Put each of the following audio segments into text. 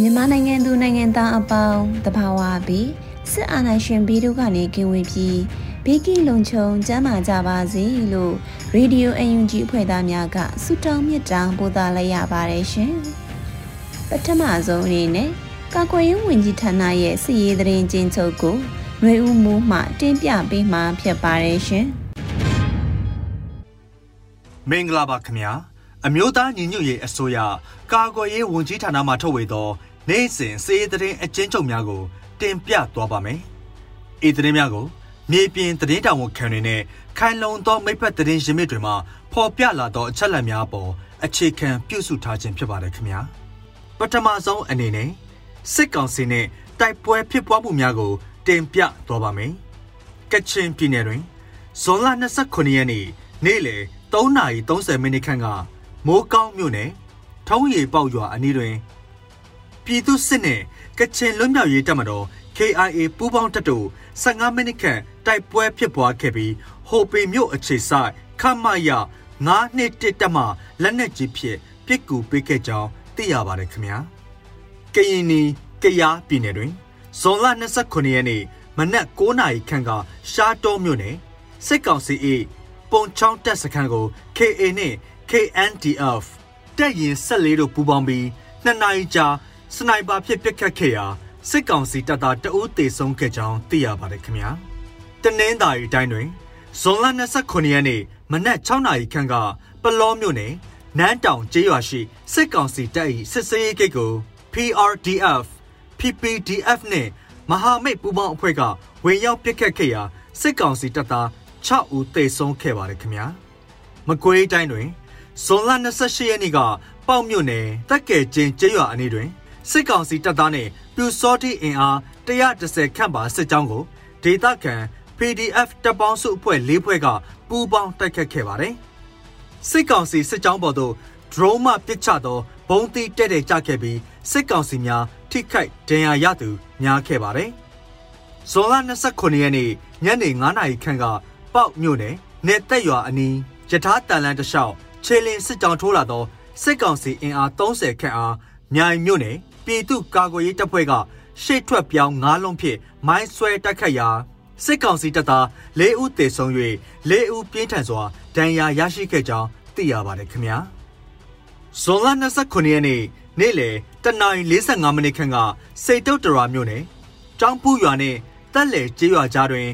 မြန်မာနိုင်ငံသူနိုင်ငံသားအပေါင်းတဘာဝပြီးစစ်အာဏာရှင်ပြည်တို့ကနေကင်းဝေးပြီးဘေးကင်းလုံခြုံကျန်းမာကြပါစေလို့ရေဒီယိုအန်ယူဂျီအဖွဲ့သားများကဆုတောင်းမြတ်တာပို့သလိုက်ရပါတယ်ရှင်။ပထမဆုံးအနေနဲ့ကာကွယ်ရေးဝန်ကြီးဌာနရဲ့စီရေးသတင်းချင်းချုပ်ကိုຫນွေဦးမိုးမှတင်ပြပေးမှာဖြစ်ပါတယ်ရှင်။မင်္ဂလာပါခင်ဗျာ။အမျိုးသားညီညွတ်ရေးအစိုးရကာကွယ်ရေးဝန်ကြီးဌာနမှထုတ်ဝေသော နိုင်စဉ်စီးသတင်းအကျဉ်းချုပ်များကို တင်ပြသွားပါမယ်။ဤသတင်းများကိုမြေပြင်သတင်းတောင်ဝန်ခံတွေနဲ့ခိုင်လုံသောမိဖက်သတင်းရင်းမြစ်တွေမှာဖော်ပြလာသောအချက်အလက်များပေါ်အခြေခံပြုစုထားခြင်းဖြစ်ပါတယ်ခင်ဗျာ။ပထမဆုံးအနေနဲ့စစ်ကောင်စီနဲ့တိုက်ပွဲဖြစ်ပွားမှုများကို တင်ပြသွားပါမယ်။ကချင်ပြည်နယ်တွင်ဇွန်လ29ရက်နေ့နေ့လယ်3:30မိနစ်ခန့်ကမိုးကောင်းမြို့နယ်ထုံးရီပေါက်ရွာအနီးတွင် ပြည်သူစစ်နဲ့ကချင်လွတ်မြောက်ရေးတပ်မတော် KIA ပူးပေါင်းတပ်တို့15မိနစ်ခန့်တိုက်ပွဲဖြစ်ပွားခဲ့ပြီးဟိုပေမြို့အခြေဆိုင်ခမရ9နှစ်တစ်တက်မှလက်နက်ကြီးဖြင့်ပစ်ကူပေးခဲ့ကြောင်းသိရပါတယ်ခင်ဗျာကရင်နီကရားပြည်နယ်တွင်ဇွန်လ29ရက်နေ့မနက်9:00နာရီခန့်ကရှားတောမြို့နယ်စစ်ကောင်စီ၏ပုံချောင်းတပ်စခန်းကို KA နှင့် KNDF တပ်ရင်14တို့ပူးပေါင်းပြီးနှစ်နာရီကြာ စနိုက်ပါဖြင့်ပစ်ခတ်ခဲ့ရာစစ်ကောင်စီတပ်သားတအုပ်တေဆုံးခဲ့ကြောင်းသိရပါတယ်ခင်ဗျာတနင်္သာရီတိုင်းတွင်ဇွန်လ29ရက်နေ့မနက်6နာရီခန့်ကပလောမြို့နယ်နန်းတောင်ကျေးရွာရှိစစ်ကောင်စီတပ်၏စစ်စေးဂိတ်ကို PRDF PPDF နဲ့မဟာမိတ်ပူးပေါင်းအဖွဲ့ကဝင်ရောက်ပစ်ခတ်ခဲ့ရာစစ်ကောင်စီတပ်သား6ဦးသေဆုံးခဲ့ပါတယ်ခင်ဗျာမကွေးတိုင်းတွင်ဇွန်လ28ရက်နေ့ကပေါ့မြို့နယ်တက်ကဲကျင်းကျေးရွာအနီးတွင် စစ်ကောင်စီတပ်သားနဲ့ပြူစောတိအင်အား130ခန့်ပါစစ်ကြောင်းကိုဒေသခံ PDF တပ်ပေါင်းစုအဖွဲ့၄ဖွဲ့ကပူးပေါင်းတိုက်ခတ်ခဲ့ပါတယ်။စစ်ကောင်စီစစ်ကြောင်းပေါ်သို့ drone မှပစ်ချသောဘုံတိတဲ့တဲ့ကြခဲ့ပြီးစစ်ကောင်စီများထိခိုက်ဒဏ်ရာရသူများခဲ့ပါတယ်။ဇွန်လ29ရက်နေ့ညနေ9:00နာရီခန့်ကပေါက်မြို့နယ်နယ်သက်ရွာအနီးယထာတန်လန်းတလျှောက်ခြေလင်စစ်ကြောင်းထိုးလာသောစစ်ကောင်စီအင်အား30ခန့်အားမြိုင်မြို့နယ် ပြည်သူ့ကာကွယ်ရေးတပ်ဖွဲ့ကရှေ့ထွက်ပြောင်းငါးလုံးဖြင့်မိုင်းဆွဲတိုက်ခတ်ရာစစ်ကောင်စီတပ်သား၄ဦးသေဆုံး၍၄ဦးပြင်းထန်စွာဒဏ်ရာရရှိခဲ့ကြောင်းသိရပါတယ်ခင်ဗျာဇွန်လ29ရက်နေ့နေ့လယ်တနာရီ45မိနစ်ခန့်ကစိတ်တုတ်တရာမြို့နယ်ကျောင်းပူရွာနှင့်တက်လေကျေးရွာကြားတွင်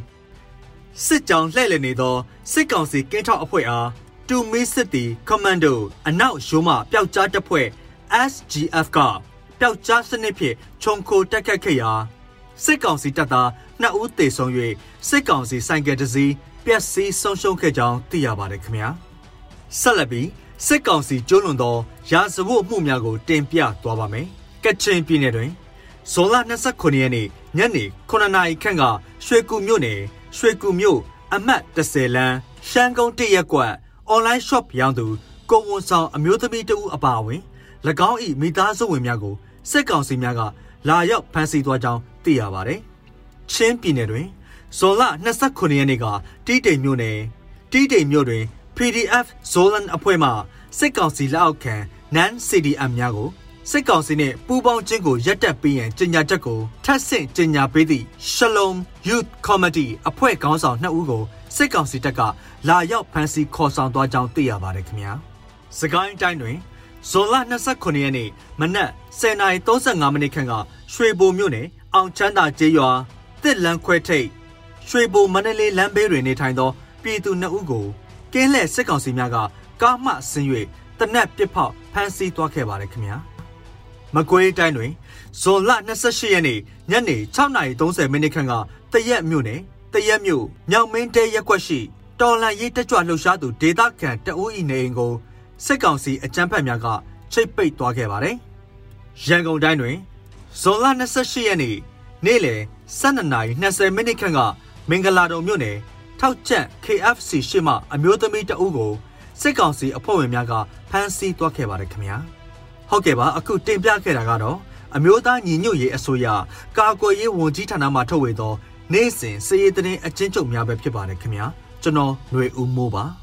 စစ်ကြောင်းလှည့်လည်နေသောစစ်ကောင်စီကင်းထောက်အဖွဲ့အားတူမီစစ်တီကွန်မန်ဒိုအနောက်ရိုးမှပျောက်ကြားတပ်ဖွဲ့ SGF က ပျောက်ကြားစနစ်ဖြင့်ခြုံခိုတက်ခတ်ခဲ့ရာစစ်ကောင်စီတပ်သား2ဦးသေဆုံး၍စစ်ကောင်စီဆိုင်ကယ်တစ်စီးပျက်စီးဆုံးရှုံးခဲ့ကြောင်းသိရပါတယ်ခင်ဗျာဆက်လက်ပြီးစစ်ကောင်စီကျူးလွန်သောရာဇဝတ်မှုများကိုတင်ပြသွားပါမယ်ကချင်ပြည်နယ်တွင်ဇွန်လ29ရက်နေ့ညနေ9နာရီခန့်ကရွှေကူမြို့နယ်ရွှေကူမြို့အမှတ်30လမ်းရှမ်းကုန်းတရက်ကွက်အွန်လိုင်းရှော့ရောင်းသူကိုဝန်ဆောင်အမျိုးသမီးတဦးအပါအဝင်၎င်း၏မိသားစုဝင်များကို စစ်ကောင်စီများကလာရောက်ဖမ်းဆီးသွားကြောင်းသိရပါတယ်။ချင်းပြည်နယ်တွင်ဇွန်လ29ရက်နေ့ကတီးတိမ်မြို့နယ်တီးတိမ်မြို့တွင် PDF Zolan အဖွဲ့မှစစ်ကောင်စီလက်အောက်ခံ NaN CDM များကိုစစ်ကောင်စီနှင့်ပူးပေါင်းခြင်းကိုရပ်တန့်ပေးရန်ကြေညာချက်ကိုထပ်ဆင့်ကြေညာပေးသည့် Shalom Youth Committee အဖွဲ့ခေါင်းဆောင်2ဦးကိုစစ်ကောင်စီတပ်ကလာရောက်ဖမ်းဆီးခေါ်ဆောင်သွားကြောင်းသိရပါတယ်ခင်ဗျာစကိုင်းတိုင်းတွင် ဇွန်လ29ရက်နေ့မနက်10:35မိနစ်ခန့်ကရွှေဘိုမြို့နယ်အောင်ချမ်းသာကျေးရွာတစ်လန်းခွဲထိပ်ရွှေဘိုမန္တလေးလမ်းဘေးတွင်နေထိုင်သောပြည်သူ2ဦးကိုကင်းလှည့်စစ်ကောင်စီများကကားမှဆင်း၍တနက်ပစ်ဖောက်ဖမ်းဆီးသွားခဲ့ပါတယ်ခင်ဗျာမကွေးတိုင်းတွင်ဇွန်လ28ရက်နေ့ညနေ6:30မိနစ်ခန့်ကတရက်မြို့နယ်တရက်မြို့မြောင်မင်းတဲရက်ကွက်ရှိတော်လန်ရေးတက်ကြွလှုပ်ရှားသူဒေသခံတအူးဤနေအိမ်ကို စစ်ကောင်စီအကြမ်းဖက်များကချိတ်ပိတ်သွားခဲ့ပါတယ်။ရန်ကုန်တိုင်းတွင်ဇွန်လ28ရက်နေ့နေ့လယ်12:20မိနစ်ခန့်ကမင်္ဂလာတုံမြို့နယ်ထောက်ချက် KFC ရှေ့မှအမျိုးသမီးတအုပ်ကိုစစ်ကောင်စီအဖွဲ့ဝင်များကဖမ်းဆီးသွားခဲ့ပါတယ်ခင်ဗျာ။ဟုတ်ကဲ့ပါအခုတင်ပြခဲ့တာကတော့အမျိုးသားညီညွတ်ရေးအစိုးရကာကွယ်ရေးဝန်ကြီးဌာနမှထုတ်ဝေသော နေ့စဉ်စည်ရေးတဲ့အကျဉ်းချုပ်များပဲဖြစ်ပါတယ်ခင်ဗျာကျွန်တော်ຫນွေဦးမိုးပါ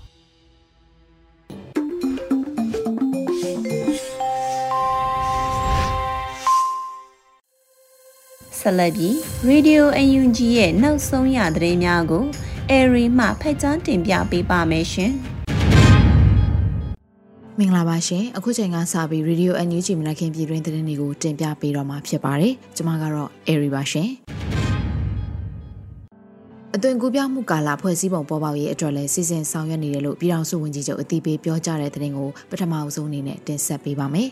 ဆက်လက်ပြီး Radio UNG ရဲ့နောက်ဆုံးရသတင်းများကို Airy မှဖက်ကြားတင်ပြပေးပါမယ်ရှင်။မင်္ဂလာပါရှင်အခုချိန်ကစပြီး Radio NUG မနခင်ပြည်တွင်းသတင်းတွေကိုတင်ပြပေးတော့မှာဖြစ်ပါတယ်ကျွန်မကတော့ Airy ပါရှင်အသွင်ကူးပြောင်းမှုကာလဖွဲ့စည်းပုံပေါ်ပေါက်ရေးအတွက်လည်းစီစဉ်ဆောင်ရွက်နေတယ်လို့ပြည်ထောင်စုဝန်ကြီးချုပ်အသိပေးပြောကြားတဲ့သတင်းကိုပထမအဆုံးအနေနဲ့တင်ဆက်ပေးပါမယ်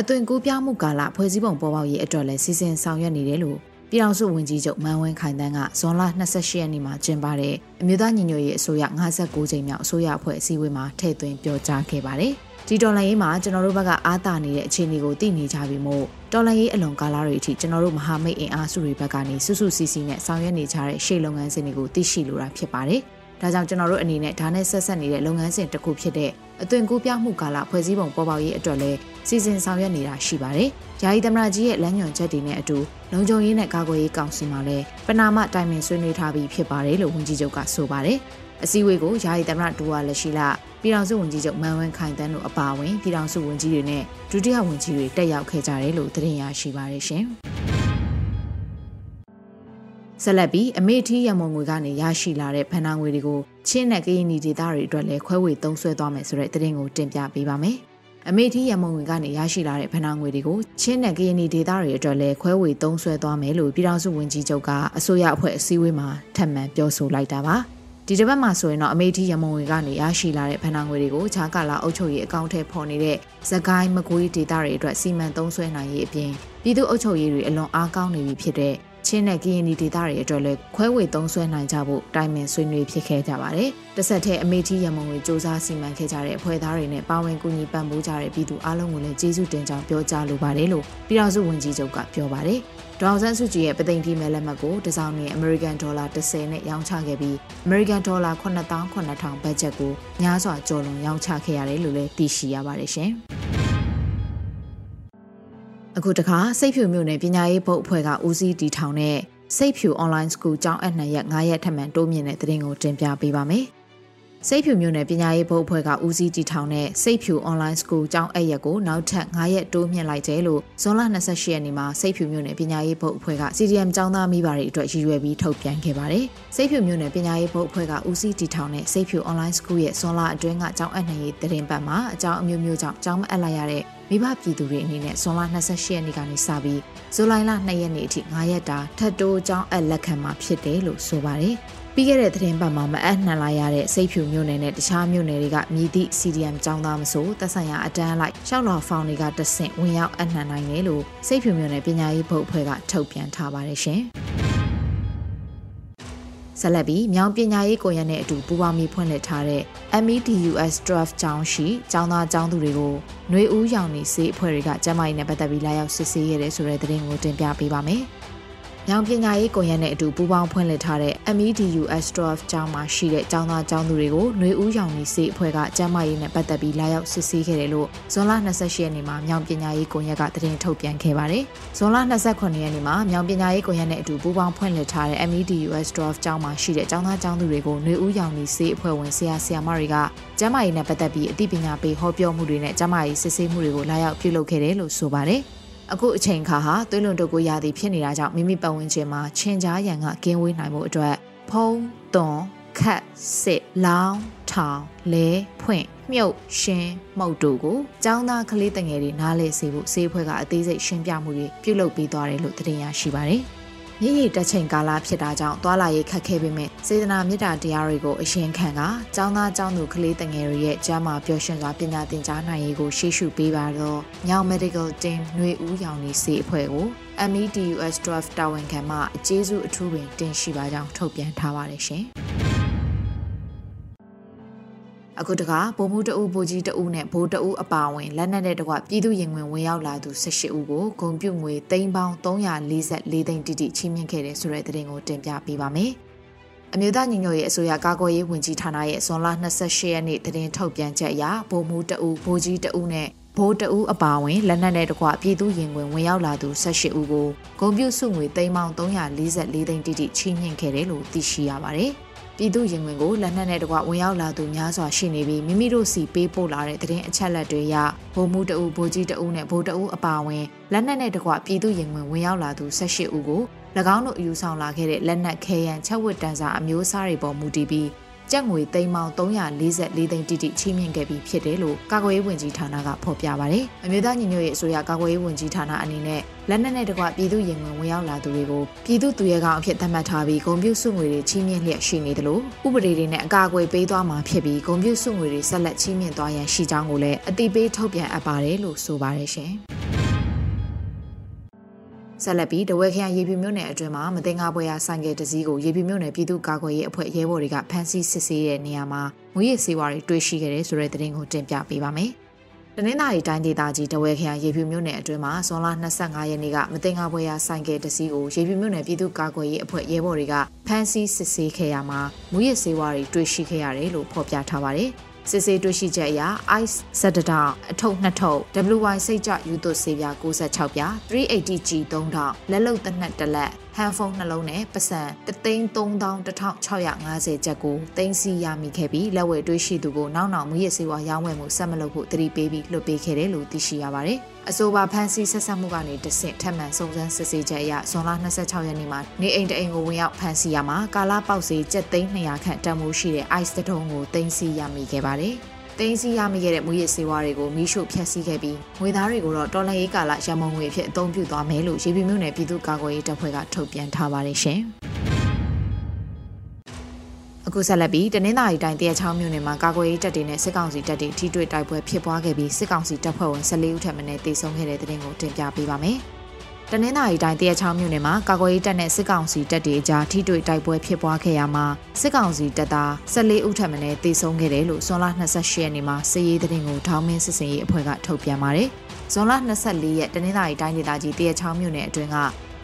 အသွင်ကူးပြောင်းမှုကာလဖွဲ့စည်းပုံပေါ်ပေါက်ရေးအတွက်လည်းစီစဉ်ဆောင်ရွက်နေတယ်လို့ပြည်ထောင်စုဝန်ကြီးချုပ်မန်ဝင်းခိုင်တန်းကဇွန်လ28ရက်နေ့မှာကျင်းပတဲ့အမျိုးသားညီညွတ်ရေးအစိုးရ59ကြိမ်မြောက်အစိုးရအဖွဲ့အစည်းအဝေးမှာထည့်သွင်းပြောကြားခဲ့ပါတယ်။ဒီတော်လိုင်းရေးမှာကျွန်တော်တို့ဘက်ကအားတာနေတဲ့အခြေအနေကိုသိနေကြပြီမို့တော်လိုင်းရေးအလွန်ကာလတွေအထိကျွန်တော်တို့မဟာမိတ်အင်အားစုတွေဘက်ကနေစွစွစီစီနဲ့ဆောင်ရွက်နေကြတဲ့ရှေ့လုပ်ငန်းစဉ်တွေကိုသိရှိလိုတာဖြစ်ပါတယ်။ ဒါကြောင့်ကျွန်တော်တို့အနေနဲ့ဒါနဲ့ဆက်ဆက်နေတဲ့လုပ်ငန်းစဉ်တစ်ခုဖြစ်တဲ့အသွင်ကူးပြောင်းမှုကာလဖွဲ့စည်းပုံပေါ်ပေါက်ရေးအတွက်လည်းစီစဉ်ဆောင်ရွက်နေတာရှိပါတယ်။ယာယီသမရကြီးရဲ့လမ်းညွှန်ချက်တွေနဲ့အတူလုံခြုံရေးနဲ့ကာကွယ်ရေးကောင်စီမှလည်းပနာမတိုင်ပင်ဆွေးနွေးထားပြီးဖြစ်ပါတယ်လို့ဝန်ကြီးချုပ်ကဆိုပါတယ်။အစည်းအဝေးကိုယာယီသမရဒူဝါလက်ရှိလာပြည်ထောင်စုဝန်ကြီးချုပ်မန်ဝင်းခိုင်တန်းတို့အပါအဝင်ပြည်ထောင်စုဝန်ကြီးတွေနဲ့ဒုတိယဝန်ကြီးတွေတက်ရောက်ခဲ့ကြတယ်လို့သတင်းရရှိပါရရှင်။ ဆက်လက်ပြီးအမေထီးရမုံငွေကနေရရှိလာတဲ့ဗန်နာငွေတွေကိုချင်းနဲ့ကရင်နီဒေသတွေအတွက်လည်းခွဲဝေသုံးစွဲသွားမယ်ဆိုတဲ့သတင်းကိုတင်ပြပေးပါမယ်။အမေထီးရမုံငွေကနေရရှိလာတဲ့ဗန်နာငွေတွေကိုချင်းနဲ့ကရင်နီဒေသတွေအတွက်လည်းခွဲဝေသုံးစွဲသွားမယ်လို့ပြည်ထောင်စုဝန်ကြီးချုပ်ကအစိုးရအဖွဲ့အစည်းအဝေးမှာထပ်မံပြောဆိုလိုက်တာပါ။ဒီတစ်ပတ်မှာဆိုရင်တော့အမေထီရမုံဝေကနေရရှိလာတဲ့ဗန်နာငွေတွေကိုခြားကာလာအုပ်ချုပ်ရေးအကောင့်ထဲပေါ်နေတဲ့သကိုင်းမကွေးဒေတာတွေအတွက်စီမံသုံးစွဲနိုင်ရေးအပြင်ပြည်သူ့အုပ်ချုပ်ရေးတွေအလွန်အားကောင်းနေပြီဖြစ်တဲ့ ချင်းနဲ့ကရင်ဒီဒေသတွေအတွက်လည်းခွဲဝေသုံးစွဲနိုင်ကြဖို့တိုင်ပင်ဆွေးနွေးဖြစ်ခဲ့ကြပါတယ်။တစ်ဆက်တည်းအမေကြီးရမုံတွေစ조사စီမံခဲ့ကြတဲ့အဖွဲ့သားတွေနဲ့ပါဝင်ကူညီပံ့ပိုးကြတဲ့ပြည်သူအလုံးကိုလည်းကျေးဇူးတင်ကြောင်းပြောကြားလိုပါတယ်လို့ပြည်ထောင်စုဝန်ကြီးချုပ်ကပြောပါတယ်။ဒေါအောင်ဆန်းစုကြည်ရဲ့ပသိမ်တီမဲလက်မှတ်ကိုတစောင်းနဲ့ American Dollar 30နဲ့ရောင်းချခဲ့ပြီး American Dollar 8900ဘတ်ဂျက်ကိုများစွာကျော်လွန်ရောင်းချခဲ့ရတယ်လို့လည်းသိရှိရပါတယ်ရှင်။ အခုတခါစိတ်ဖြူမြို့နယ်ပညာရေးဘုတ်အဖွဲ့ကဦးစီးတီထောင်တဲ့စိတ်ဖြူ online school ကျောင်းအပ်နှစ်ရက်9ရက်ထပ်မံတိုးမြင့်တဲ့သတင်းကိုတင်ပြပေးပါမယ်။ စိတ်ဖြူမြို့နယ်ပညာရေးဘုတ်အဖွဲ့ကဦးစီးတည်ထောင်တဲ့စိတ်ဖြူ online school ကျောင်းအပ်ရက်ကိုနောက်ထပ်9ရက်တိုးမြင့်လိုက်တယ်လို့ဇွန်လ28ရက်နေ့မှာစိတ်ဖြူမြို့နယ်ပညာရေးဘုတ်အဖွဲ့က CDM ကျောင်းသားမိဘတွေအတွက်ရည်ရွယ်ပြီးထုတ်ပြန်ခဲ့ပါတယ်။စိတ်ဖြူမြို့နယ်ပညာရေးဘုတ်အဖွဲ့ကဦးစီးတည်ထောင်တဲ့စိတ်ဖြူ online school ရဲ့ဇွန်လအတွင်းကကျောင်းအပ်နိုင်ရေးတရင်ပတ်မှာအကြောင်းအမျိုးမျိုးကြောင့်ကျောင်းမအပ်လိုက်ရတဲ့မိဘပြည်သူတွေအနေနဲ့ဇွန်လ28ရက်နေ့ကနေစပြီးဇူလိုင်လ2ရက်နေ့အထိ9ရက်တာထပ်တိုးကျောင်းအပ်လက်ခံမှာဖြစ်တယ်လို့ဆိုပါတယ်။ ပြီးခဲ့တဲ့သတင်းပတ်မှာမအပ်နှံလာရတဲ့စိတ်ဖြူမြို့နယ်နဲ့တခြားမြို့နယ်တွေကမြည်သည့် CDM ចောင်းသားမဆိုသက်ဆိုင်ရာအတန်းလိုက်ရှောက်လော်ဖောင်တွေကတဆင့်ဝင်ရောက်အနှံနိုင်တယ်လို့စိတ်ဖြူမြို့နယ်ပညာရေးဘုတ်အဖွဲ့ကထုတ်ပြန်ထားပါတယ်ရှင်။ဆက်လက်ပြီးမြောင်ပညာရေးကိုရနဲ့အတူပူးပေါင်းပြီးဖွင့်လှစ်ထားတဲ့ MEDUS Draft ကျောင်းရှိကျောင်းသားကျောင်းသူတွေကိုຫນွေဦးရောင်နေစေးအဖွဲ့တွေကကျမ်းမာရေးနဲ့ပတ်သက်ပြီးလာရောက်စစ်ဆေးရတဲ့ဆိုတဲ့သတင်းကိုတင်ပြပေးပါမယ်။။ ။ရောင်ပညာရေးကွန်ရက်နဲ့အတူပူးပေါင်းဖွင့်လှစ်ထားတဲ့ MEDU S12 ကျောင်းမှာရှိတဲ့ကျောင်းသားကျောင်းသူတွေကိုနှွေဦးရောင်နီစေအဖွဲ့ကကျန်းမာရေးနဲ့ပတ်သက်ပြီးလာရောက်စစ်ဆေးခဲ့တယ်လို့ဇွန်လ28ရက်နေ့မှာမြောင်ပညာရေးကွန်ရက်ကသတင်းထုတ်ပြန်ခဲ့ပါတယ်။ဇွန်လ28ရက်နေ့မှာမြောင်ပညာရေးကွန်ရက်နဲ့အတူပူးပေါင်းဖွင့်လှစ်ထားတဲ့ MEDU S12 ကျောင်းမှာရှိတဲ့ကျောင်းသားကျောင်းသူတွေကိုနှွေဦးရောင်နီစေအဖွဲ့ဝင်ဆရာဆရာမတွေကကျန်းမာရေးနဲ့ပတ်သက်ပြီးအသိပညာပေးဟောပြောမှုတွေနဲ့ကျန်းမာရေးစစ်ဆေးမှုတွေကိုလာရောက်ပြုလုပ်ခဲ့တယ်လို့ဆိုပါတယ်။ အခုအချိန်ခါဟာသွေးလွန်တုပ်ကိုရသည်ဖြစ်နေတာကြောင့်မိမိပတ်ဝန်းကျင်မှာချင်းကြားရန်ကကင်းဝေးနိုင်မှုအတွက်ဖုံးသွန်ခတ်စစ်လောင်းထောင်လဲဖွင့်မြုပ်ရှင်းမှုတ်တို့ကိုចောင်းသားကလေးတငယ်တွေနားလဲစေဖို့စေဖွဲ့ကအသေးစိတ်ရှင်းပြမှုတွေပြုလုပ်ပေးသွားတယ်လို့သတင်းရရှိပါတယ်။ မြည်ရည်တက်ချိန်ကာလဖြစ်တာကြောင့်သွာလာရေးခက်ခဲပေမဲ့စေတနာမေတ္တာတရားတွေကိုအရှင်ခံကចောင်းသားចောင်းသူကလေးတငယ်တွေရဲ့ကျမ်းမာပျော်ရွှင်စွာပညာသင်ကြားနိုင်ရေးကိုရှေ့ရှုပေးပါတော့ညောင် Medical Team ຫນွေဦးရောင်နေစေအဖွဲ့ကို MEDUS 12တာဝန်ခံမှအကျေးဇူးအထူးပင်တင်ရှိပါကြောင်းထုတ်ပြန်ထားပါတယ်ရှင်။ အခုတခါဗိုလ်မှူးတအုပ်ဗိုလ်ကြီးတအုပ်နဲ့ဗိုလ်တအုပ်အပါဝင်လက်နက်တဲ့တကွပြည်သူရင်ဝင်ဝင်ရောက်လာသူ18ဦးကိုဂုံပြုတ်ငွေသိန်းပေါင်း344သိန်းတိတိချီးမြှင့်ခဲ့တဲ့ဆိုတဲ့သတင်းကိုတင်ပြပေးပါမယ်။အမျိုးသားညီညွတ်ရေးအစိုးရကာကွယ်ရေးဝန်ကြီးဌာနရဲ့ဇွန်လ28ရက်နေ့သတင်းထုတ်ပြန်ချက်အရဗိုလ်မှူးတအုပ်ဗိုလ်ကြီးတအုပ်နဲ့ဘိုးတအူးအပါဝင်လက်နက်နဲ့တကွပြည်သူရင်ဝင်ဝင်ရောက်လာသူ18ဦးကိုဂုံပြုစုငွေသိန်းပေါင်း344သိန်းတိတိချီးမြှင့်ခဲ့တယ်လို့သိရှိရပါတယ်။ ပြည်သူရင်ဝင်ကိုလက်နက်နဲ့တကွဝင်ရောက်လာသူများစွာရှိနေပြီးမိမိတို့စီပေးပို့လာတဲ့သတင်းအချက်လက်တွေအရဗိုလ်မှူးတအုပ်ဗိုလ်ကြီးတအုပ်နဲ့ဗိုလ်တအုပ်အပါအဝင်လက်နက်နဲ့တကွပြည်သူရင်ဝင်ဝင်ရောက်လာသူ18ဦးကို၎င်းတို့အယူဆောင်လာခဲ့တဲ့လက်နက်ခဲယံချက်ဝတ်တန်းစာအမျိုးအစားတွေပေါ်မူတည်ပြီး ကျပ်ငွေသိန်းပေါင်း344သိန်းတိတိချီးမြှင့်ခဲ့ပြီးဖြစ်တယ်လို့ကာကွယ်ရေးဝန်ကြီးဌာနကဖော်ပြပါတယ်။အမျိုးသားညီညွတ်ရေးအစိုးရကာကွယ်ရေးဝန်ကြီးဌာနအနေနဲ့လက်နက်နဲ့တကွပြည်သူရင်ဝင်ဝင်ရောက်လာသူတွေကိုပြည်သူသူရဲကောင်းအဖြစ်သတ်မှတ်ထားပြီးဂုံပြုစုငွေတွေချီးမြှင့်လျက်ရှိနေတယ်လို့ဥပဒေတွေနဲ့အကာအကွယ်ပေးသွားမှာဖြစ်ပြီးဂုံပြုစုငွေတွေဆက်လက်ချီးမြှင့်သွားရန်ရှိကြောင်းကိုလည်းအတိပေးထုတ်ပြန်အပ်ပါတယ်လို့ဆိုပါတယ်ရှင်။ ဆက်လက်ပြီးတဝဲခရိုင်ရေပြမြို့နယ်အတွင်းမှာမတင်ငါပွဲရဆိုင်ကယ်တစည်းကိုရေပြမြို့နယ်ပြည်သူ့ကာကွယ်ရေးအဖွဲ့ရဲဘော်တွေကဖမ်းဆီးစစ်ဆေးတဲ့နေရာမှာငွေရည်စေဝါတွေတွေ့ရှိခဲ့တဲ့ဆိုတဲ့သတင်းကိုတင်ပြပေးပါမယ်။တနင်္သာရီတိုင်းဒေသကြီးတဝဲခရိုင်ရေပြမြို့နယ်အတွင်းမှာဇွန်လ25ရက်နေ့ကမတင်ငါပွဲရဆိုင်ကယ်တစည်းကိုရေပြမြို့နယ်ပြည်သူ့ကာကွယ်ရေးအဖွဲ့ရဲဘော်တွေကဖမ်းဆီးစစ်ဆေးခဲ့ရမှာငွေရည်စေဝါတွေတွေ့ရှိခဲ့ရတယ်လို့ဖော်ပြထားပါတယ်။ စစ်ဆေးတွေ့ရှိချက်အရ ice 7တောင်အထုပ်2ထုပ် WY စိတ်ကြယူသွဆေးပြား66ပြား 380G 3တောင်လက်လုံတနက်တစ်လက် ဟန်ဖုန်းနှလုံးနဲ့ပစံ331,650ကျပ်ကိုတင်စီရမိခဲ့ပြီးလက်ဝယ်တွေးရှိသူကိုနောက်နောက်မူရစေဝါရောင်းဝယ်မှုဆက်မလုပ်ဖို့တတိပေးပြီးလွှတ်ပေးခဲ့တယ်လို့သိရှိရပါတယ်။အဆိုပါဖန်စီဆက်ဆက်မှုကနေတဆင့်ထပ်မံစုံစမ်းစစ်ဆေးချက်အရဇွန်လ26ရက်နေ့မှာနေအိမ်တအိမ်ကိုဝင်ရောက်ဖန်စီရမှာကာလာပေါက်စီကျပ်သိန်း200ခန့်တန်ဖိုးရှိတဲ့ ice တုံးကိုတင်စီရမိခဲ့ပါတယ်။ တင်းစီရမိခဲ့တဲ့မူရစ်စေဝါတွေကိုမိရှုဖျက်ဆီးခဲ့ပြီးငွေသားတွေကိုတော့တော်လှန်ရေးကာလရမုံငွေအဖြစ်အသုံးပြုသွားမယ်လို့ရေပြမြို့နယ်ပြည်သူ့ကာကွယ်ရေးတပ်ဖွဲ့ကထုတ်ပြန်ထားပါတယ်ရှင်။အခုဆက်လက်ပြီးတနင်္သာရီတိုင်းတရချောင်းမြို့နယ်မှာကာကွယ်ရေးတပ်တွေနဲ့စစ်ကောင်စီတပ်တွေထိတွေ့တိုက်ပွဲဖြစ်ပွားခဲ့ပြီးစစ်ကောင်စီတပ်ဖွဲ့ဝင်14ဦးထပ်မံတေဆုံးခဲ့တဲ့တဲ့တင်ကိုတင်ပြပေးပါမယ်။ တနင်္သာရီတိုင်းတရချောင်းမြို့နယ်မှာကာကွယ်ရေးတပ်နဲ့စစ်ကောင်စီတပ်တွေအကြားထိတွေ့တိုက်ပွဲဖြစ်ပွားခဲ့ရမှာစစ်ကောင်စီတပ်သား14ဦးထပ်မံတေဆုံးခဲ့တယ်လို့ဇွန်လ28ရက်နေ့မှာစစ်ရေးသတင်းကိုထောင်းမင်းစစ်စင်ရေးအဖွဲ့ကထုတ်ပြန်ပါတယ်။ဇွန်လ24ရက်တနင်္သာရီတိုင်းဒေသကြီးတရချောင်းမြို့နယ်အတွင်းက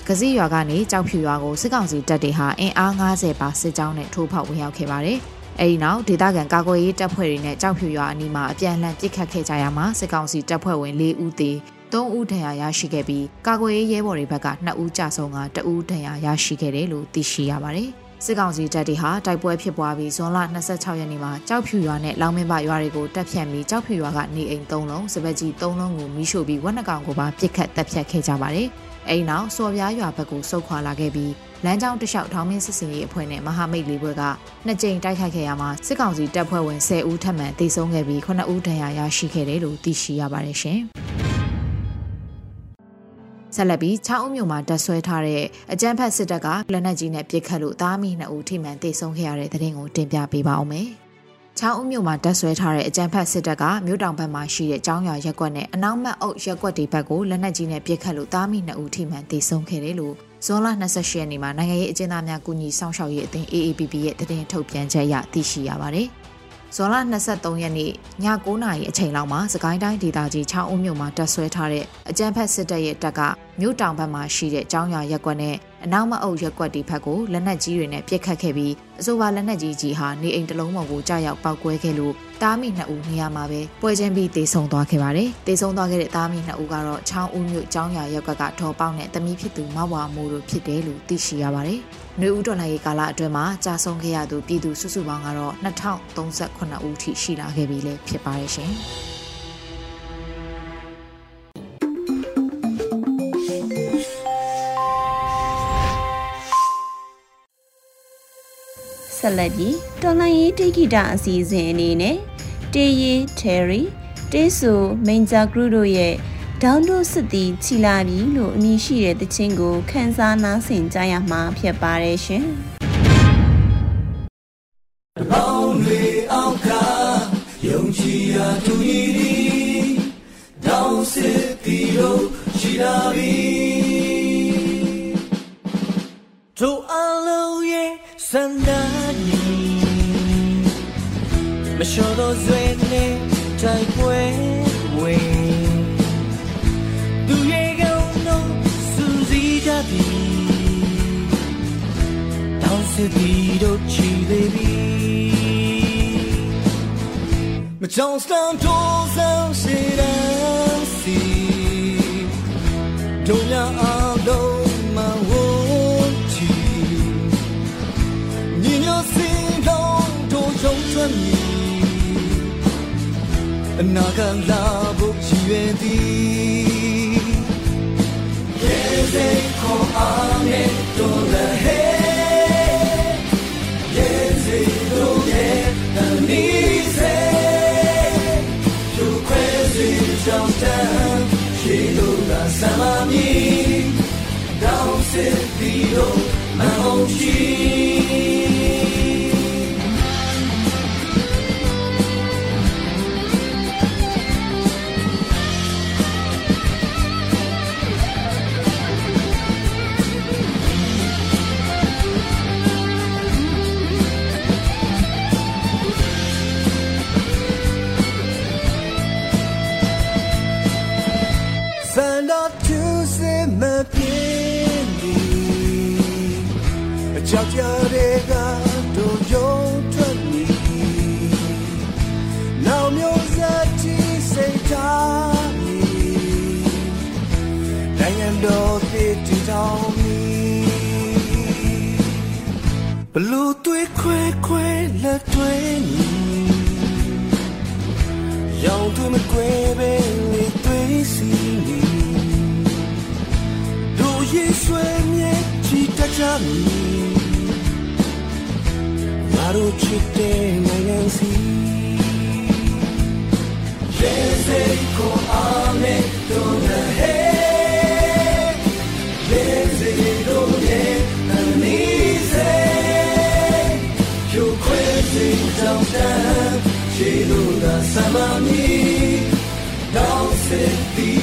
ကစီရွာကနေကြောက်ဖြူရွာကိုစစ်ကောင်စီတပ်တွေဟာအင်အား90ပါစစ်ကြောင်းနဲ့ထိုးဖောက်ဝင်ရောက်ခဲ့ပါတယ်။အဲဒီနောက်ဒေသခံကာကွယ်ရေးတပ်ဖွဲ့တွေနဲ့ကြောက်ဖြူရွာအနီးမှာအပြန်အလှန်ပစ်ခတ်ခဲ့ကြရမှာစစ်ကောင်စီတပ်ဖွဲ့ဝင်၄ဦးသေ 3ဦးဒဏ်ရာရရှိခဲ့ပြီးကာကွယ်ရေးရဲဘော်တွေဘက်က2ဦးကြာဆုံးက2ဦးဒဏ်ရာရရှိခဲ့တယ်လို့သိရှိရပါတယ်။စစ်ကောင်စီတပ်တွေဟာတိုက်ပွဲဖြစ်ပွားပြီးဇွန်လ26ရက်နေ့မှာကြောက်ဖြူရွာနဲ့လောင်မင်းပရွာတွေကိုတပ်ဖြတ်ပြီးကြောက်ဖြူရွာကနေအိမ်3လုံးစပက်ကြီး3လုံးကိုမိရှို့ပြီးဝက်နှကောင်ကိုပါပစ်ခတ်တပ်ဖြတ်ခဲ့ကြပါတယ်။အဲဒီနောက်စော်ပြားရွာဘက်ကိုဆုတ်ခွာလာခဲ့ပြီးလမ်းကြောင်းတလျှောက်ထောင်မင်းစစ်စင်ရေးအဖွဲ့နဲ့မဟာမိတ်လေးဘွဲကနှစ်ကြိမ်တိုက်ခိုက်ခဲ့ရမှာစစ်ကောင်စီတပ်ဖွဲ့ဝင်10ဦးထပ်မံတေဆုံးခဲ့ပြီး9ဦးဒဏ်ရာရရှိခဲ့တယ်လို့သိရှိရပါတယ်ရှင်။ ဆက်လက်ပြီး6ဦးမြို့မှာတပ်ဆွဲထားတဲ့အကြမ်းဖက်စစ်တပ်ကလက်နက်ကြီးနဲ့ပစ်ခတ်လို့သားမိ2ဦးထိမှန်တေဆုံးခဲ့ရတဲ့တဲ့ရင်ကိုတင်ပြပေးပါအောင်မယ်။ချောင်းဦးမြို့မှာတပ်ဆွဲထားတဲ့အကြမ်းဖက်စစ်တပ်ကမြို့တောင်ဘက်မှာရှိတဲ့ကျောင်းရွာရက်ကွက်နဲ့အနောက်မတ်အုပ်ရက်ကွက်တွေဘက်ကိုလက်နက်ကြီးနဲ့ပစ်ခတ်လို့သားမိ2ဦးထိမှန်တေဆုံးခဲ့တယ်လို့ဇွန်လ28ရက်နေ့မှာနိုင်ငံရေးအကျဉ်းသားများကူညီဆောင်ရှောက်ရေးအသင်း AAPP ရဲ့တည်ထုတ်ပြန်ချက်အရသိရှိရပါတယ်။ ဇွန်လ23ရက်နေ့ည9:00နာရီအချိန်လောက်မှာစကိုင်းတိုင်းဒေသကြီး6အုံမြို့မှာတပ်ဆွဲထားတဲ့အကြမ်းဖက်စစ်တပ်ရဲ့တပ်ကမြို့တောင်ဘက်မှာရှိတဲ့ကျောင်းရွာရက်ကွက်နဲ့အနောက်မအုပ်ရက်ကွက်တီဘက်ကိုလက်နက်ကြီးတွေနဲ့ပစ်ခတ်ခဲ့ပြီးအဆိုပါလက်နက်ကြီးကြီးဟာနေအိမ်တစ်လုံးပေါ်ကိုကြားရောက်ပောက်ကွဲခဲ့လို့ တားမိနှစ်ဦးနေရာမှာပဲပွဲချင်းပြီးတေဆုံသွားခဲ့ပါတယ်။တေဆုံသွားခဲ့တဲ့တားမိနှစ်ဦးကတော့ချောင်းဦးမြို့ကျောင်းရွာရက်ကွက်ကဒေါ်ပေါက်နဲ့တမီးဖြစ်သူမဝါမိုးတို့ဖြစ်တယ်လို့သိရှိရပါတယ်။နှွေဦးတော်လှန်ရေးကာလအတွင်းမှာကြာဆုံးခဲ့ရသူပြည်သူစုစုပေါင်းကတော့2038ဦးထိရှိလာခဲ့ပြီလေဖြစ်ပါတယ်ရှင်။ဆဆက်လက်ပြီးတော်လိုင်းရေးတိခိတာအစီအစဉ်အနေနဲ့ တေးရီ Terry တေးဆူမိန်ဂျာဂရုတို့ရဲ့ဒေါင်းတို့စစ်တီချီလာပြီလို့အမည်ရှိတဲ့တခြင်းကိုခန်းစားနားဆင်ကြရမှာဖြစ်ပါတယ်ရှင်။တပေါင်းတွေအောက်ကယုံကြည်ရာသူဤသည်ဒေါင်းစစ်တီတို့ချီလာပြီတို့အလုံးရဲ့စန္ဒာနီမ လျှော်သောဇွဲနဲ့တိုက်ပွဲဝင်သူရဲ့ကောင်းတော့စူးစီးကြပြီတောင်းစစ်ပြီးတော့ချီသေးပြီမကြောင်စတန်တိုးဆောင်ရှိတဲ့စီတို့များအားလုံးမဝချီညီညွတ်စင်လုံးတို့ရုံထွက်မည် အနာဂတ်လာဖို့ရည်ရွယ်သည်ရေစိတ်ခေါ် ကြတဲ့ကတို့ရုံထွက်နေနောက်မျိုးစားတီစိတ်ထားနေနိုင်ငံတော်တည်တည်တောင်းမီဘလူတွေခွဲခွဲလက်တွေနေရောင်သူမကွဲပဲလေတွေစီနေ တို့ရေဆွေမြဲချီတကြမီတို့ချစ်တဲ့နိုင်ငံစီရေစိတ်ကိုအားနဲ့တို့နဲ့ဟဲရေစိတ်တို့ရဲ့အနည်းစေဖြူခွေးစိတ်တောင်းတမ်းခြေလို့သာဆမ်းမမီတောင်းစစ်ပြီး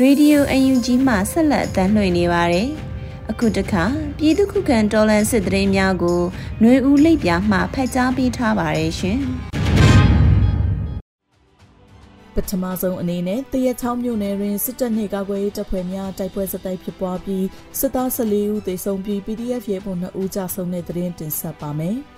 ရေဒီယိုအယူကြီးမှဆက်လက်အသံလွှင့်နေပါတယ်။အခုတခါပြည်သူ့ခုခံတော်လှန်စစ်တရေများကိုຫນွေဦးလိပ်ပြာမှဖတ်ကြားပေးထားပါတယ်ရှင်။ပထမဆုံးအနေနဲ့တရက်ချောင်းမြို့နယ်တွင်စစ်တပ်နှင့်ကာကွယ်ရေးတပ်ဖွဲ့များတိုက်ပွဲစတိုက်ဖြစ်ပွားပြီးစစ်သား14ဦးသေဆုံးပြီး PDF ရဲဘော်2ဦးကြာဆုံးတဲ့သတင်းတင်ဆက်ပါမယ်။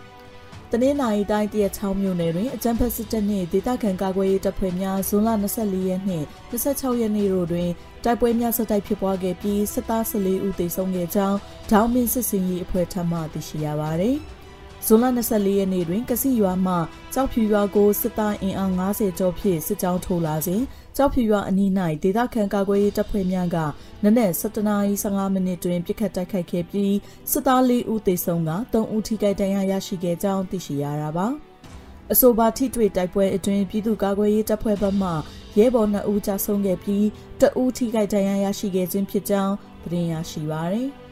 တနင်္လာရီတိုင်းတရချောင်းမြို့နယ်တွင်အကြမ်းဖက်စစ်တပ်နှင့်ဒေသခံကာကွယ်ရေးတပ်ဖွဲ့များဇွန်လ24ရက်နှင့်26ရက်နေ့တို့တွင်တိုက်ပွဲများဆက်တိုက်ဖြစ်ပွားခဲ့ပြီးစစ်သား14ဦးသေဆုံးခဲ့ကြောင်းဒေါင်းမင်းစစ်စင်ရေးအဖွဲ့ထံမှသိရှိရပါသည်။ဇွန်လ24ရက်နေ့တွင်ကစီရွာမှကြောက်ဖြူရွာကိုစစ်သားအင်အား90ကျော်ဖြင့်စစ်ကြောင်းထိုးလာစဉ် ကြောက်ဖြူရွာအနီး၌ဒေသခံကာကွယ်ရေးတပ်ဖွဲ့များကနနက်7:15မိနစ်တွင်ပြစ်ခတ်တိုက်ခိုက်ခဲ့ပြီးစစ်သား၄ဦးသေဆုံးက3ဦးထိခိုက်ဒဏ်ရာရရှိခဲ့ကြောင်းသိရှိရတာပါ။အဆိုပါထိတွေ့တိုက်ပွဲအတွင်းပြည်သူ့ကာကွယ်ရေးတပ်ဖွဲ့ဘက်မှရရဲဘော်2ဦးကြာဆုံးခဲ့ပြီးတဦးထိခိုက်ဒဏ်ရာရရှိခဲ့ခြင်းဖြစ်ကြောင်းသတင်းရရှိပါရယ်။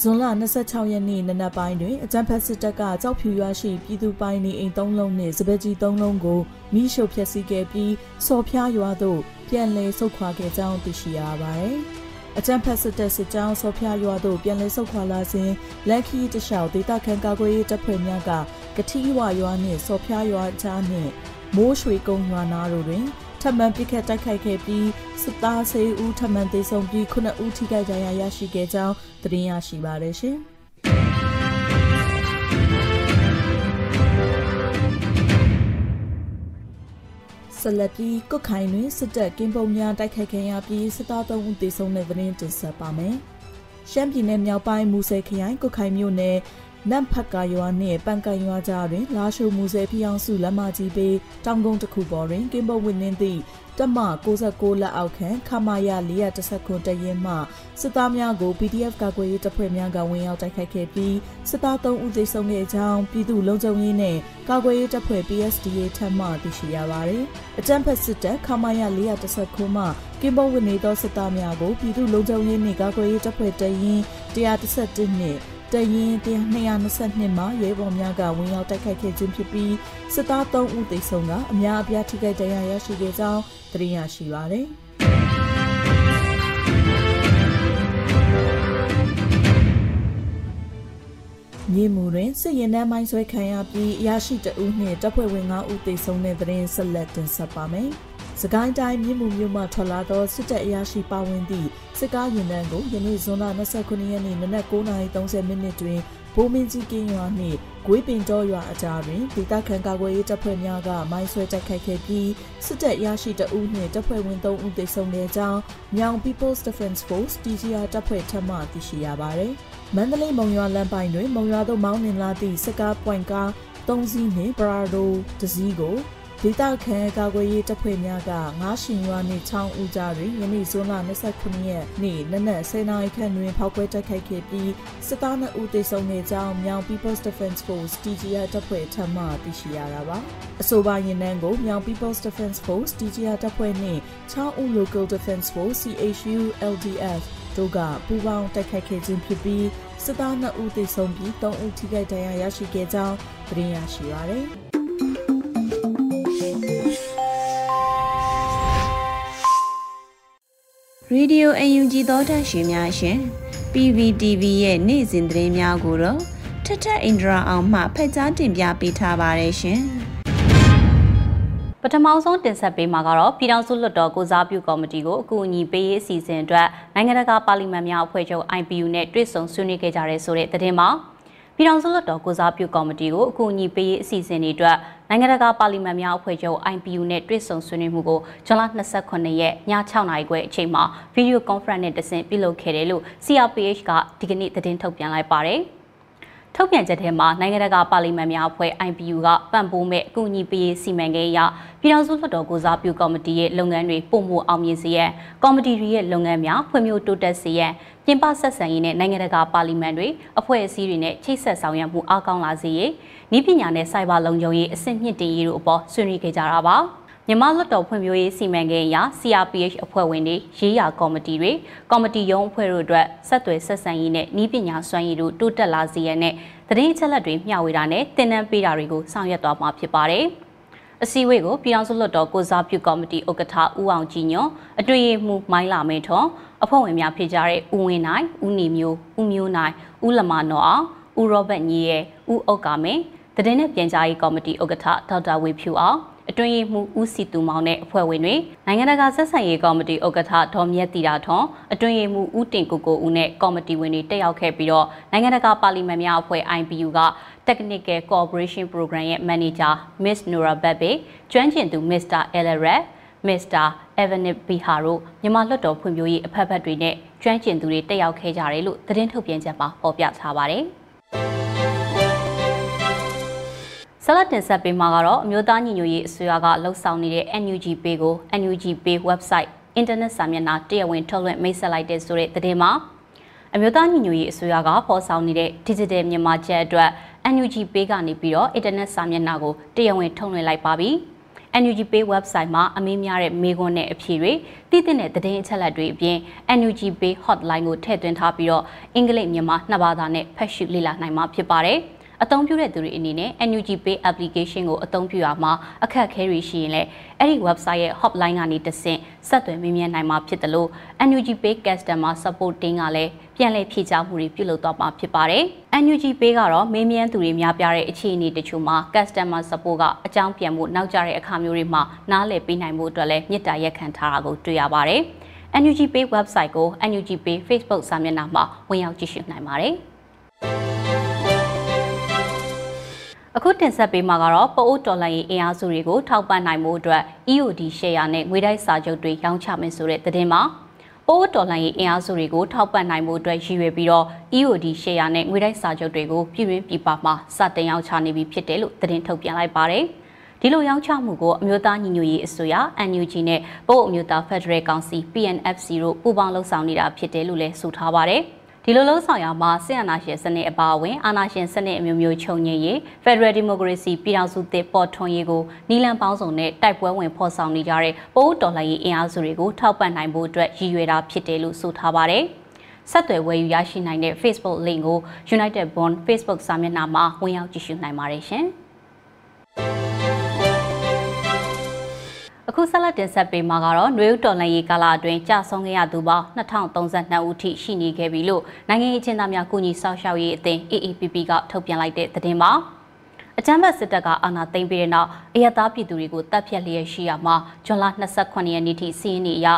ဇွန်လ26ရက်နေ့နနက်ပိုင်းတွင်အကြံဖက်စစ်တပ်ကကြောက်ဖြူရွာရှိပြည်သူပိုင်နေအိမ်၃လုံးနှင့်စပက်ကြီး၃လုံးကိုမိရှုဖျက်ဆီးခဲ့ပြီးစော်ဖျားရွာသို့ပြန်လည်ဆုတ်ခွာခဲ့ကြောင်းသိရှိရပါသည်။အကြံဖက်စစ်တပ်စစ်ကြောင်းစော်ဖျားရွာသို့ပြန်လည်ဆုတ်ခွာလာစဉ်လက်ခီတလျှောက်ဒေသခံကာကွယ်ရေးတပ်ဖွဲ့များကကတိဝရွာနှင့်စော်ဖျားရွာကြားနှင့်မိုးရွှေကုန်းရွာနာတို့တွင် ထပ်မံပစ်ခတ်တိုက်ခိုက်ခဲ့ပြီးစစ်သားဆေးဦးထပ်မံသေဆုံးပြီးခုနှစ်ဦးထိခိုက်ဒဏ်ရာရရှိခဲ့ကြောင်းသတင်းရရှိပါရရှင်။ဆက်လက်ပြီးကုတ်ခိုင်တွင်စစ်တပ်ကင်းပုံများတိုက်ခိုက်ခဲ့ရပြီးစစ်သား3ဦးသေဆုံးတဲ့သတင်းတင်ဆက်ပါမယ်။ရှမ်းပြည်နယ်မြောက်ပိုင်းမူဆယ်ခရိုင်ကုတ်ခိုင်မြို့နယ် နမ်ဖတ်ကာရွာနှင့်ပန်ကန်ရွာကြားတွင် လာရှိုမူဆယ်ဖျောင်းစုလမ်းမကြီးပေးတောင်ကုန်းတစ်ခုပေါ်တွင်ကင်းပုတ်ဝင်းနှင်းသည့်တမ69လက်အောက်ခံခမာယ419တရင်မှစစ်သားများကို PDF ကာကွယ်ရေးတပ်ဖွဲ့များကဝင်ရောက်တိုက်ခိုက်ခဲ့ပြီးစစ်သား3ဦးသေဆုံးခဲ့ကြောင်းပြည်သူ့လုံခြုံရေးနဲ့ကာကွယ်ရေးတပ်ဖွဲ့ PSDA ထပ်မံသိရှိရပါတယ်။အကြံဖက်စစ်တပ်ခမာယ419မှကင်းပုတ်ဝင်းနေသောစစ်သားများကိုပြည်သူ့လုံခြုံရေးနှင့်ကာကွယ်ရေးတပ်ဖွဲ့တရင်131နှင့် တရင်222မှာရဲဘော်များကဝင်ရောက်တိုက်ခိုက်ခဲ့ခြင်းဖြစ်ပြီးစစ်သား3ဦးသေဆုံးကအများအပြားထိခိုက်ဒဏ်ရာရရှိခဲ့ကြောင်းသိရရှိပါရတယ်။မြေမူတွင်စစ်ရင်နှမ်းမိုင်းဆွဲခံရပြီးအရာရှိတအုပ်နှင့်တပ်ဖွဲ့ဝင်9ဦးသေဆုံးတဲ့သတင်းဆက်လက်တင်ဆက်ပါမယ်။ စကိုင်းတိုင်းမြင်းမူမြို့မှထွက်လာသောစစ်တပ်အရာရှိပါဝင်သည့်စစ်ကားရင်တန်းကိုယနေ့ဇွန်လ29ရက်နေ့နနက်9:30မိနစ်တွင်ဘိုးမင်းကြီးကင်းရွာနှင့်ဂွေးပင်ကျော်ရွာအကြားတွင်ဒေသခံကာကွယ်ရေးတပ်ဖွဲ့များကမိုင်းဆွဲတိုက်ခိုက်ခဲ့ပြီးစစ်တပ်ရရှိတအုပ်နှင့်တပ်ဖွဲ့ဝင်3ဦးသေဆုံးခဲ့ကြောင်းမြောင် People's Defense Force TGR တပ်ဖွဲ့ထပ်မံသိရှိရပါသည်။မန္တလေးမုံရွာလမ်းပိုင်းတွင်မုံရွာသို့မောင်းနှင်လာသည့်စစ်ကားပွိုင်ကား3စီးနှင့် Prado တစည်းကို ဒေသခံကာကွယ်ရေးတပ်ဖွဲ့များကငါးရှင်ရွာနှင့်ချောင်းဦးကြားတွင်ယနေ့ဇွန်လ29ရက်နေ့နနက်10:00နာရီခန့်တွင်ဖောက်ခွဲတိုက်ခိုက်ခဲ့ပြီးစစ်သား2ဦးသေဆုံးခဲ့ကြောင်းမြောင် People's Defense Force TGR တပ်ဖွဲ့ထပ်မံသိရှိရတာပါအဆိုပါရင်နှန်းကိုမြောင် People's Defense Force TGR တပ်ဖွဲ့နှင့်ချောင်းဦး Local Defense Force CHU LDF တို့ကပူးပေါင်းတိုက်ခိုက်ခဲ့ခြင်းဖြစ်ပြီးစစ်သား2ဦးသေဆုံးပြီး3ဦးထိခိုက်ဒဏ်ရာရရှိခဲ့ကြောင်းသတင်းရရှိပါရ တယ်။ Radio UNG သောတာရှင်များရှင် PVTV ရဲ့နေ့စဉ်သတင်းများကိုတော့ထထအင်ဒရာအောင်မှဖက်ကြားတင်ပြပေးထားပါတယ်ရှင်။ပထမဆုံးတင်ဆက်ပေးမှာကတော့ပြည်ထောင်စုလွှတ်တော်ကိုစားပြုကော်မတီကိုအကူအညီပေးရေးအစီအစဉ်အတွက်နိုင်ငံတကာပါလီမန်များအဖွဲ့ချုပ် IPU နဲ့တွေ့ဆုံဆွေးနွေးခဲ့ကြတဲ့ဆိုတဲ့သတင်းမှာပြည်ထောင်စုလွှတ်တော်ကိုစားပြုကော်မတီကိုအကူအညီပေးရေးအစီအစဉ်တွေအတွက်နိုင်ငံတကာပါလီမန်များအဖွဲ့ချုပ် IPU နဲ့တွေ့ဆုံဆွေးနွေးမှုကိုဇွန်လ29ရက်ည6နာရီခွဲအချိန်မှာဗီဒီယိုကွန်ဖရင့်နဲ့တဆင့်ပြုလုပ်ခဲ့တယ်လို့ CRPH ကဒီကနေ့သတင်းထုတ်ပြန်လိုက်ပါတယ်။ ထုတ်ပြန်ချက်ထဲမှာနိုင်ငံတကာပါလီမန်များအဖွဲ့ IPU ကပံ့ပိုးမဲ့အကူအညီပေးစီမံကိန်းအရပြည်ထောင်စုလွှတ်တော်ကိုစားပြုကော်မတီရဲ့လုပ်ငန်းတွေပုံမှုအောင်မြင်စေရန်ကော်မတီတွေရဲ့လုပ်ငန်းများဖွံ့ဖြိုးတိုးတက်စေရန်ပြင်ပဆက်ဆံရေးနဲ့နိုင်ငံတကာပါလီမန်တွေအဖွဲ့အစည်းတွေနဲ့ချိတ်ဆက်ဆောင်ရွက်မှုအားကောင်းလာစေရေးဤပညာနဲ့စိုက်ဘာလုံခြုံရေးအဆင့်မြင့်တင်ရေးတို့အပေါ်ဆွေးနွေးခဲ့ကြတာပါ။ မြန်မာလွှတ်တော်ဖွံ့ဖြိုးရေးစီမံကိန်းအရ CRPH အဖွဲ့ဝင်တွေရေးရာကော်မတီတွေကော်မတီရုံးအဖွဲ့တို့အတွက်ဆက်သွယ်ဆက်ဆံရေးနဲ့ဤပညာစွမ်းရည်တို့တိုးတက်လာစေရတဲ့သတင်းအချက်အလက်တွေမျှဝေတာနဲ့သင်တန်းပေးတာတွေကိုဆောင်ရွက်သွားမှာဖြစ်ပါတယ်။အစည်းအဝေးကိုပြည်အောင်စုလွှတ်တော်ကိုစားပြုကော်မတီဥက္ကဋ္ဌဦးအောင်ကြည်ညွန့်အတွေ့အမှုမိုင်းလာမေထွန်အဖွဲ့ဝင်များဖြစ်ကြတဲ့ဦးဝင်းနိုင်ဦးနေမျိုးဦးမျိုးနိုင်ဦးလမနော်အောင်ဦးရောဘတ်ညီရဲ့ဦးအုတ်ကာမင်းတည်င်းနဲ့ပြန်ကြားရေးကော်မတီဥက္ကဋ္ဌဒေါက်တာဝေဖြူအောင် အတွင်းရေးမှူးဦးစီတူမောင်နဲ့အဖွဲ့ဝင်တွေနိုင်ငံတကာဆက်ဆံရေးကော်မတီဥက္ကဋ္ဌဒေါ်မြတ်တီတာထွန်းအတွင်းရေးမှူးဦးတင်ကိုကိုဦးနဲ့ကော်မတီဝင်တွေတက်ရောက်ခဲ့ပြီးတော့နိုင်ငံတကာပါလီမန်များအဖွဲ့ IPU က Technical Cooperation Program ရဲ့ Manager Miss Nora Babbe ကျွမ်းကျင်သူ Mr. Ellerat Mr. Evanip Bihar တို့မြန်မာလွှတ်တော်ဖွံ့ဖြိုးရေးအဖက်ဖက်တွေနဲ့ကျွမ်းကျင်သူတွေတက်ရောက်ခဲ့ကြတယ်လို့သတင်းထုတ်ပြန်ချက်မှာဖော်ပြထားပါတယ်။ ဆက်လက်တင်ဆက်ပေးမှာကတော့အမျိုးသားညီညွတ်ရေးအစိုးရကလှုပ်ဆောင်နေတဲ့ NUG Pay ကို NUG Pay website အင်တာနက်စာမျက်နှာတရားဝင်ထုတ်လွှင့်မိတ်ဆက်လိုက်တဲ့ဆိုတဲ့သတင်းမှာအမျိုးသားညီညွတ်ရေးအစိုးရကဖော်ဆောင်နေတဲ့ Digital မြန်မာကျပ်အတွက် NUG Pay ကနေပြီးတော့အင်တာနက်စာမျက်နှာကိုတရားဝင်ထုတ်လွှင့်လိုက်ပါပြီ။ NUG Pay website မှာအမင်းများတဲ့မေးခွန်းနဲ့အဖြေတွေတည်တဲ့သတင်းအချက်အလက်တွေအပြင် NUG Pay hotline ကိုထည့်သွင်းထားပြီးတော့အင်္ဂလိပ်မြန်မာနှစ်ဘာသာနဲ့ဖတ်ရှုလေ့လာနိုင်မှာဖြစ်ပါတယ်။ အသုံးပြုတဲ့သူတွေအနေနဲ့ NUG Pay application ကိုအသုံးပြုရမှာအခက်အခဲတွေရှိရင်လည်းအဲ့ဒီ website ရဲ့ hotline ကနေတဆင့်ဆက်သွယ်မေးမြန်းနိုင်မှာဖြစ်တယ်လို့ NUG Pay customer support team ကလည်းပြန်လည်ဖြေကြားမှုတွေပြုလုပ်သွားမှာဖြစ်ပါတယ်။ NUG Pay ကတော့မေးမြန်းသူတွေများပြားတဲ့အခြေအနေတချို့မှာ customer support ကအကြောင်းပြန်မှုနောက်ကျတဲ့အခါမျိုးတွေမှာနားလည်ပေးနိုင်မှုအတွက်လည်းမြစ်တာရက်ခံထားတာကိုတွေ့ရပါတယ်။ NUG Pay website ကို NUG Pay Facebook စာမျက်နှာမှာဝင်ရောက်ကြည့်ရှုနိုင်ပါတယ်။ အခုတင်ဆက်ပေးမှာကတော့ပအိုးတော်လိုင်းရေးအင်အားစုတွေကိုထောက်ပံ့နိုင်မှုအတွက် EOD ရှယ်ယာနဲ့ငွေတိုက်စာချုပ်တွေရောင်းချမယ်ဆိုတဲ့သတင်းမှာပိုးတော်လှန်ရေးအင်အားစုတွေကိုထောက်ပံ့နိုင်မှုအတွက်ရည်ရွယ်ပြီးတော့ EOD ရှယ်ယာနဲ့ငွေတိုက်စာချုပ်တွေကိုပြည်တွင်းပြည်ပမှာစတင်ရောင်းချနေပြီဖြစ်တယ်လို့သတင်းထုတ်ပြန်လိုက်ပါတယ်။ဒီလိုရောင်းချမှုကိုအမျိုးသားညီညွတ်ရေးအစိုးရ NUG နဲ့ပို့အမျိုးသားဖက်ဒရယ်ကောင်စီ PNFC တို့ပူးပေါင်းလှုပ်ဆောင်နေတာဖြစ်တယ်လို့လည်းဆိုထားပါတယ်။ ဒီလိုလုံးဆောင်ရမှာစစ်အာဏာရှင်စနစ်အပါအဝင်အာဏာရှင်စနစ်အမျိုးမျိုးချုပ်ငြိမ်းရေး Federal Democracy ပြည်ထောင်စုသစ်ပေါ်ထွန်းရေးကိုနီလန်ပေါင်းစုံနဲ့တိုက်ပွဲဝင်ဖော်ဆောင်နေကြတဲ့ပိုးတော်လှန်ရေးအင်အားစုတွေကိုထောက်ပံ့နိုင်ဖို့အတွက်ရည်ရွယ်တာဖြစ်တယ်လို့ဆိုထားပါတယ်။ဆက်သွယ်ဝယ်ယူရရှိနိုင်တဲ့ Facebook link ကို United Bond Facebook စာမျက်နှာမှာဝင်ရောက်ကြည့်ရှုနိုင်ပါတယ်ရှင်။ ဆက်လက်တင်ဆက်ပေးမှာကတော့နွေဦးတော်လှန်ရေးကာလအတွင်းကြာဆုံးခဲ့ရသူပေါင်း2032ဦးထိရှိနေခဲ့ပြီလို့နိုင်ငံရေးအကျဉ်းသားများကုညီဆောက်ရှောက်ရေးအသင်း AAPP ကထုတ်ပြန်လိုက်တဲ့သတင်းပါအကြမ်းဖက်စစ်တပ်ကအာဏာသိမ်းပြီးတဲ့နောက်အရသားပြည်သူတွေကိုတပ်ဖြတ်လျက်ရှိရမှာဇွန်လ28ရက်နေ့ထိစီးရင်နေရ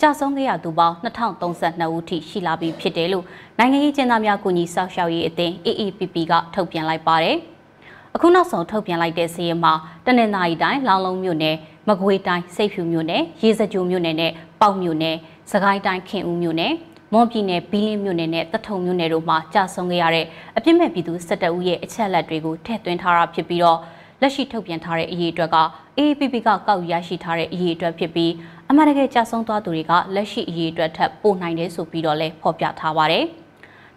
ကြာဆုံးခဲ့ရသူပေါင်း2032ဦးထိရှိလာပြီဖြစ်တယ်လို့နိုင်ငံရေးကျင်းသားများကုညီဆောက်ရှောက်ရေးအသင်း AAPP ကထုတ်ပြန်လိုက်ပါတယ်။အခုနောက်ဆုံးထုတ်ပြန်လိုက်တဲ့စီးရင်မှာတနင်္သာရီတိုင်းလောင်လုံးမြို့နယ် မကွေးတိုင်းစိတ်ဖြူမြို့နယ်ရေစကြိုမြို့နယ်နဲ့ပေါက်မြို့နယ်စကိုင်းတိုင်းခင်ဦးမြို့နယ်မွန်ပြည်နယ်ဘီလင်းမြို့နယ်နဲ့တထုံမြို့နယ်တို့မှာကြာဆုံးခဲ့ရတဲ့အပြစ်မဲ့ပြည်သူ17ဦးရဲ့အချက်အလက်တွေကိုထည့်သွင်းထားတာဖြစ်ပြီးတော့လက်ရှိထုတ်ပြန်ထားတဲ့အရေးအတွက်က AAPP ကကောက်ရရှိထားတဲ့အရေးအတွက်ဖြစ်ပြီးအမှန်တကယ်ကြာဆုံးသွားသူတွေကလက်ရှိအရေးအတွက်ထပ်ပို့နိုင်တယ်ဆိုပြီးတော့လည်းဖော်ပြထားပါတယ်။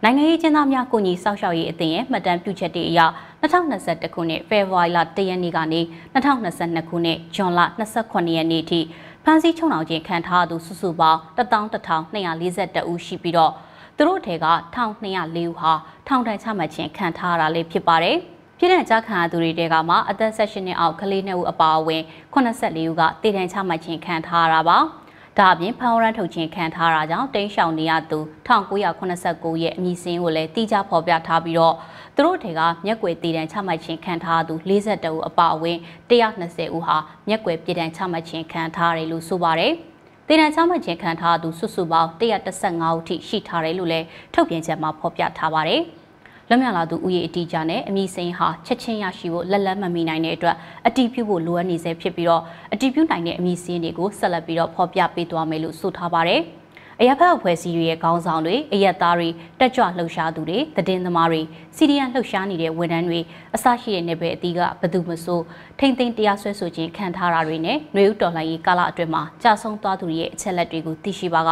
နိုင်ငံရေးကျင်းသားများကိုညီစောက်ရှောက်ရေးအသင်းရဲ့မှတ်တမ်းပြုချက်တွေအရ2021ခုနှစ်ဖေဖော်ဝါရီလ1ရက်နေ့ကနေ2022ခုနှစ်ဇွန်လ28ရက်နေ့ထိဖမ်းဆီးချုံနှောင်ခြင်းခံထားသူစုစုပေါင်း11242ဦးရှိပြီးတော့သူတို့ထဲက1204ဦးဟာထောင်ဒဏ်ချမှတ်ခြင်းခံထားရတာလေးဖြစ်ပါတယ်။ပြည်ထောင်ကြားခံရသူတွေတဲကမှအသက်16နှစ်အောက်ကလေး2ဦးအပါအဝင်84ဦးကတည်တံ့ချမှတ်ခြင်းခံထားရတာပါ။ ဒါအပြင်ဖမ်းဝရမ်းထုတ်ခြင်းခံထားတာကြောင့်တိန်းရှောင်နေရသူ1989ရဲ့အမည်စင်းကိုလည်းတိကျဖော်ပြထားပြီးတော့သူတို့တွေကမျက်ကွယ်တည်တံချမှတ်ခြင်းခံထားသူ42ဦးအပါအဝင်120ဦးဟာမျက်ကွယ်ပြည်တံချမှတ်ခြင်းခံထားရတယ်လို့ဆိုပါတယ်။တည်တံချမှတ်ခြင်းခံထားသူစုစုပေါင်း115ဦးထိရှိထားတယ်လို့လည်းထုတ်ပြန်ချက်မှာဖော်ပြထားပါတယ်။ လွတ်မြောက်လာသူဥယေအတီးကြနဲ့အမည်စိန်ဟာချက်ချင်းရရှိဖို့လက်လက်မမီနိုင်တဲ့အတွက်အတီးပြုဖို့လိုအပ်နေစေဖြစ်ပြီးတော့အတီးပြုနိုင်တဲ့အမည်စင်းတွေကိုဆက်လက်ပြီးတော့ဖော်ပြပေးသွားမယ်လို့ဆိုထားပါတယ်။အရက်ဖက်အဖွဲ့အစည်းတွေရဲ့ခေါင်းဆောင်တွေအရက်သားတွေတက်ကြွလှုပ်ရှားသူတွေတည်င်းသမားတွေစီဒီယန်လှုပ်ရှားနေတဲ့ဝန်ထမ်းတွေအစရှိတဲ့နယ်ပယ်အသီးကဘသူမဆိုထိမ့်သိမ်းတရားစွဲဆိုခြင်းခံထားတာတွေနဲ့ຫນွေဥတော်လှန်ရေးကာလအတွင်းမှာကြာဆုံးသွားသူတွေရဲ့အချက်လက်တွေကိုသိရှိပါက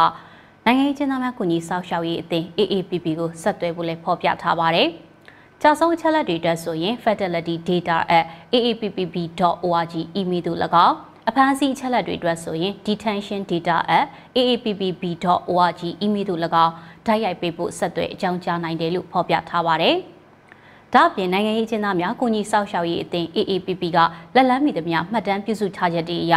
နိုင်ငံရေးကျင်းသားများကူညီဆောက်ရှောက်ရေးအသင်း AAPP ကိုဆက်သွယ်ဖို့လည်းဖော်ပြထားပါတယ်။ကြာဆုံးအချက်လက်တွေတက်ဆိုရင် fatality.data@aappb.org email သို့၎င်းအဖမ်းဆီးအချက်လက်တွေအတွက်ဆိုရင် detention.data@aappb.org email သို့၎င်းဓာတ်ရိုက်ပေးဖို့ဆက်သွယ်အကြောင်းကြားနိုင်တယ်လို့ဖော်ပြထားပါတယ်။ဒါ့အပြင်နိုင်ငံရေးအကျဉ်းသားများကုညီဆောက်ရှောက်ရေးအသင်း AAPP ကလက်လန်းမိသမျှမှတ်တမ်းပြုစုထားချက်တွေအရ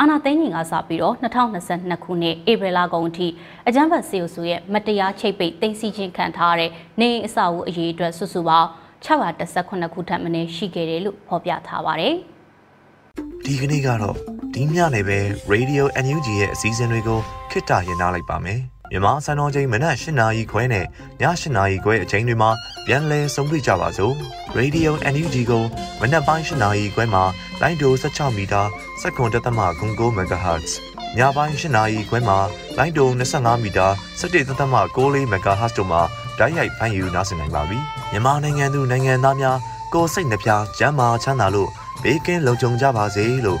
အာဏာသိမ်းရင်ကစပြီးတော့2022ခုနှစ်ဧပြီလကုန်အထိအကြမ်းဖက်စေအုပ်စုရဲ့မတရားချိတ်ပိတ်သိမ်းဆည်းခြင်းခံထားရတဲ့နေအိမ်အဆောက်အဦအရေးအတွက်စုစုပေါင်း618ခုထပ်မင်းရှိခဲ့တယ်လို့ဖော်ပြထားပါတယ်။ဒီကနေ့ကတော့ဒီညနေပဲ Radio NUG ရဲ့အစည်းအဝေးကိုခਿੱတရရလိုက်ပါမယ်။မြန်မာစံတော်ချိန်မနက်၈နာရီခွဲနဲ့ည၈နာရီခွဲအချိန်တွေမှာ ပြန်လည်ဆုံးဖြတ်ကြပါစို့။ Radio NUG ကိုမနက်ပိုင်း၈နာရီခွဲမှာလိုင်းဒို16မီတာစက္ကွန်တသမ9 MHz ညပိုင်း၈နာရီခွဲမှာလိုင်းဒို25မီတာ17တသမ6 MHz တို့မှာဓာတ်ရိုက်ဖမ်းယူနားဆင်နိုင်ပါပြီ။မြန်မာနိုင်ငံသူနိုင်ငံသားများကိုစိတ်နှပြကျန်းမာချမ်းသာလို့ဘေးကင်းလုံခြုံကြပါစေလို့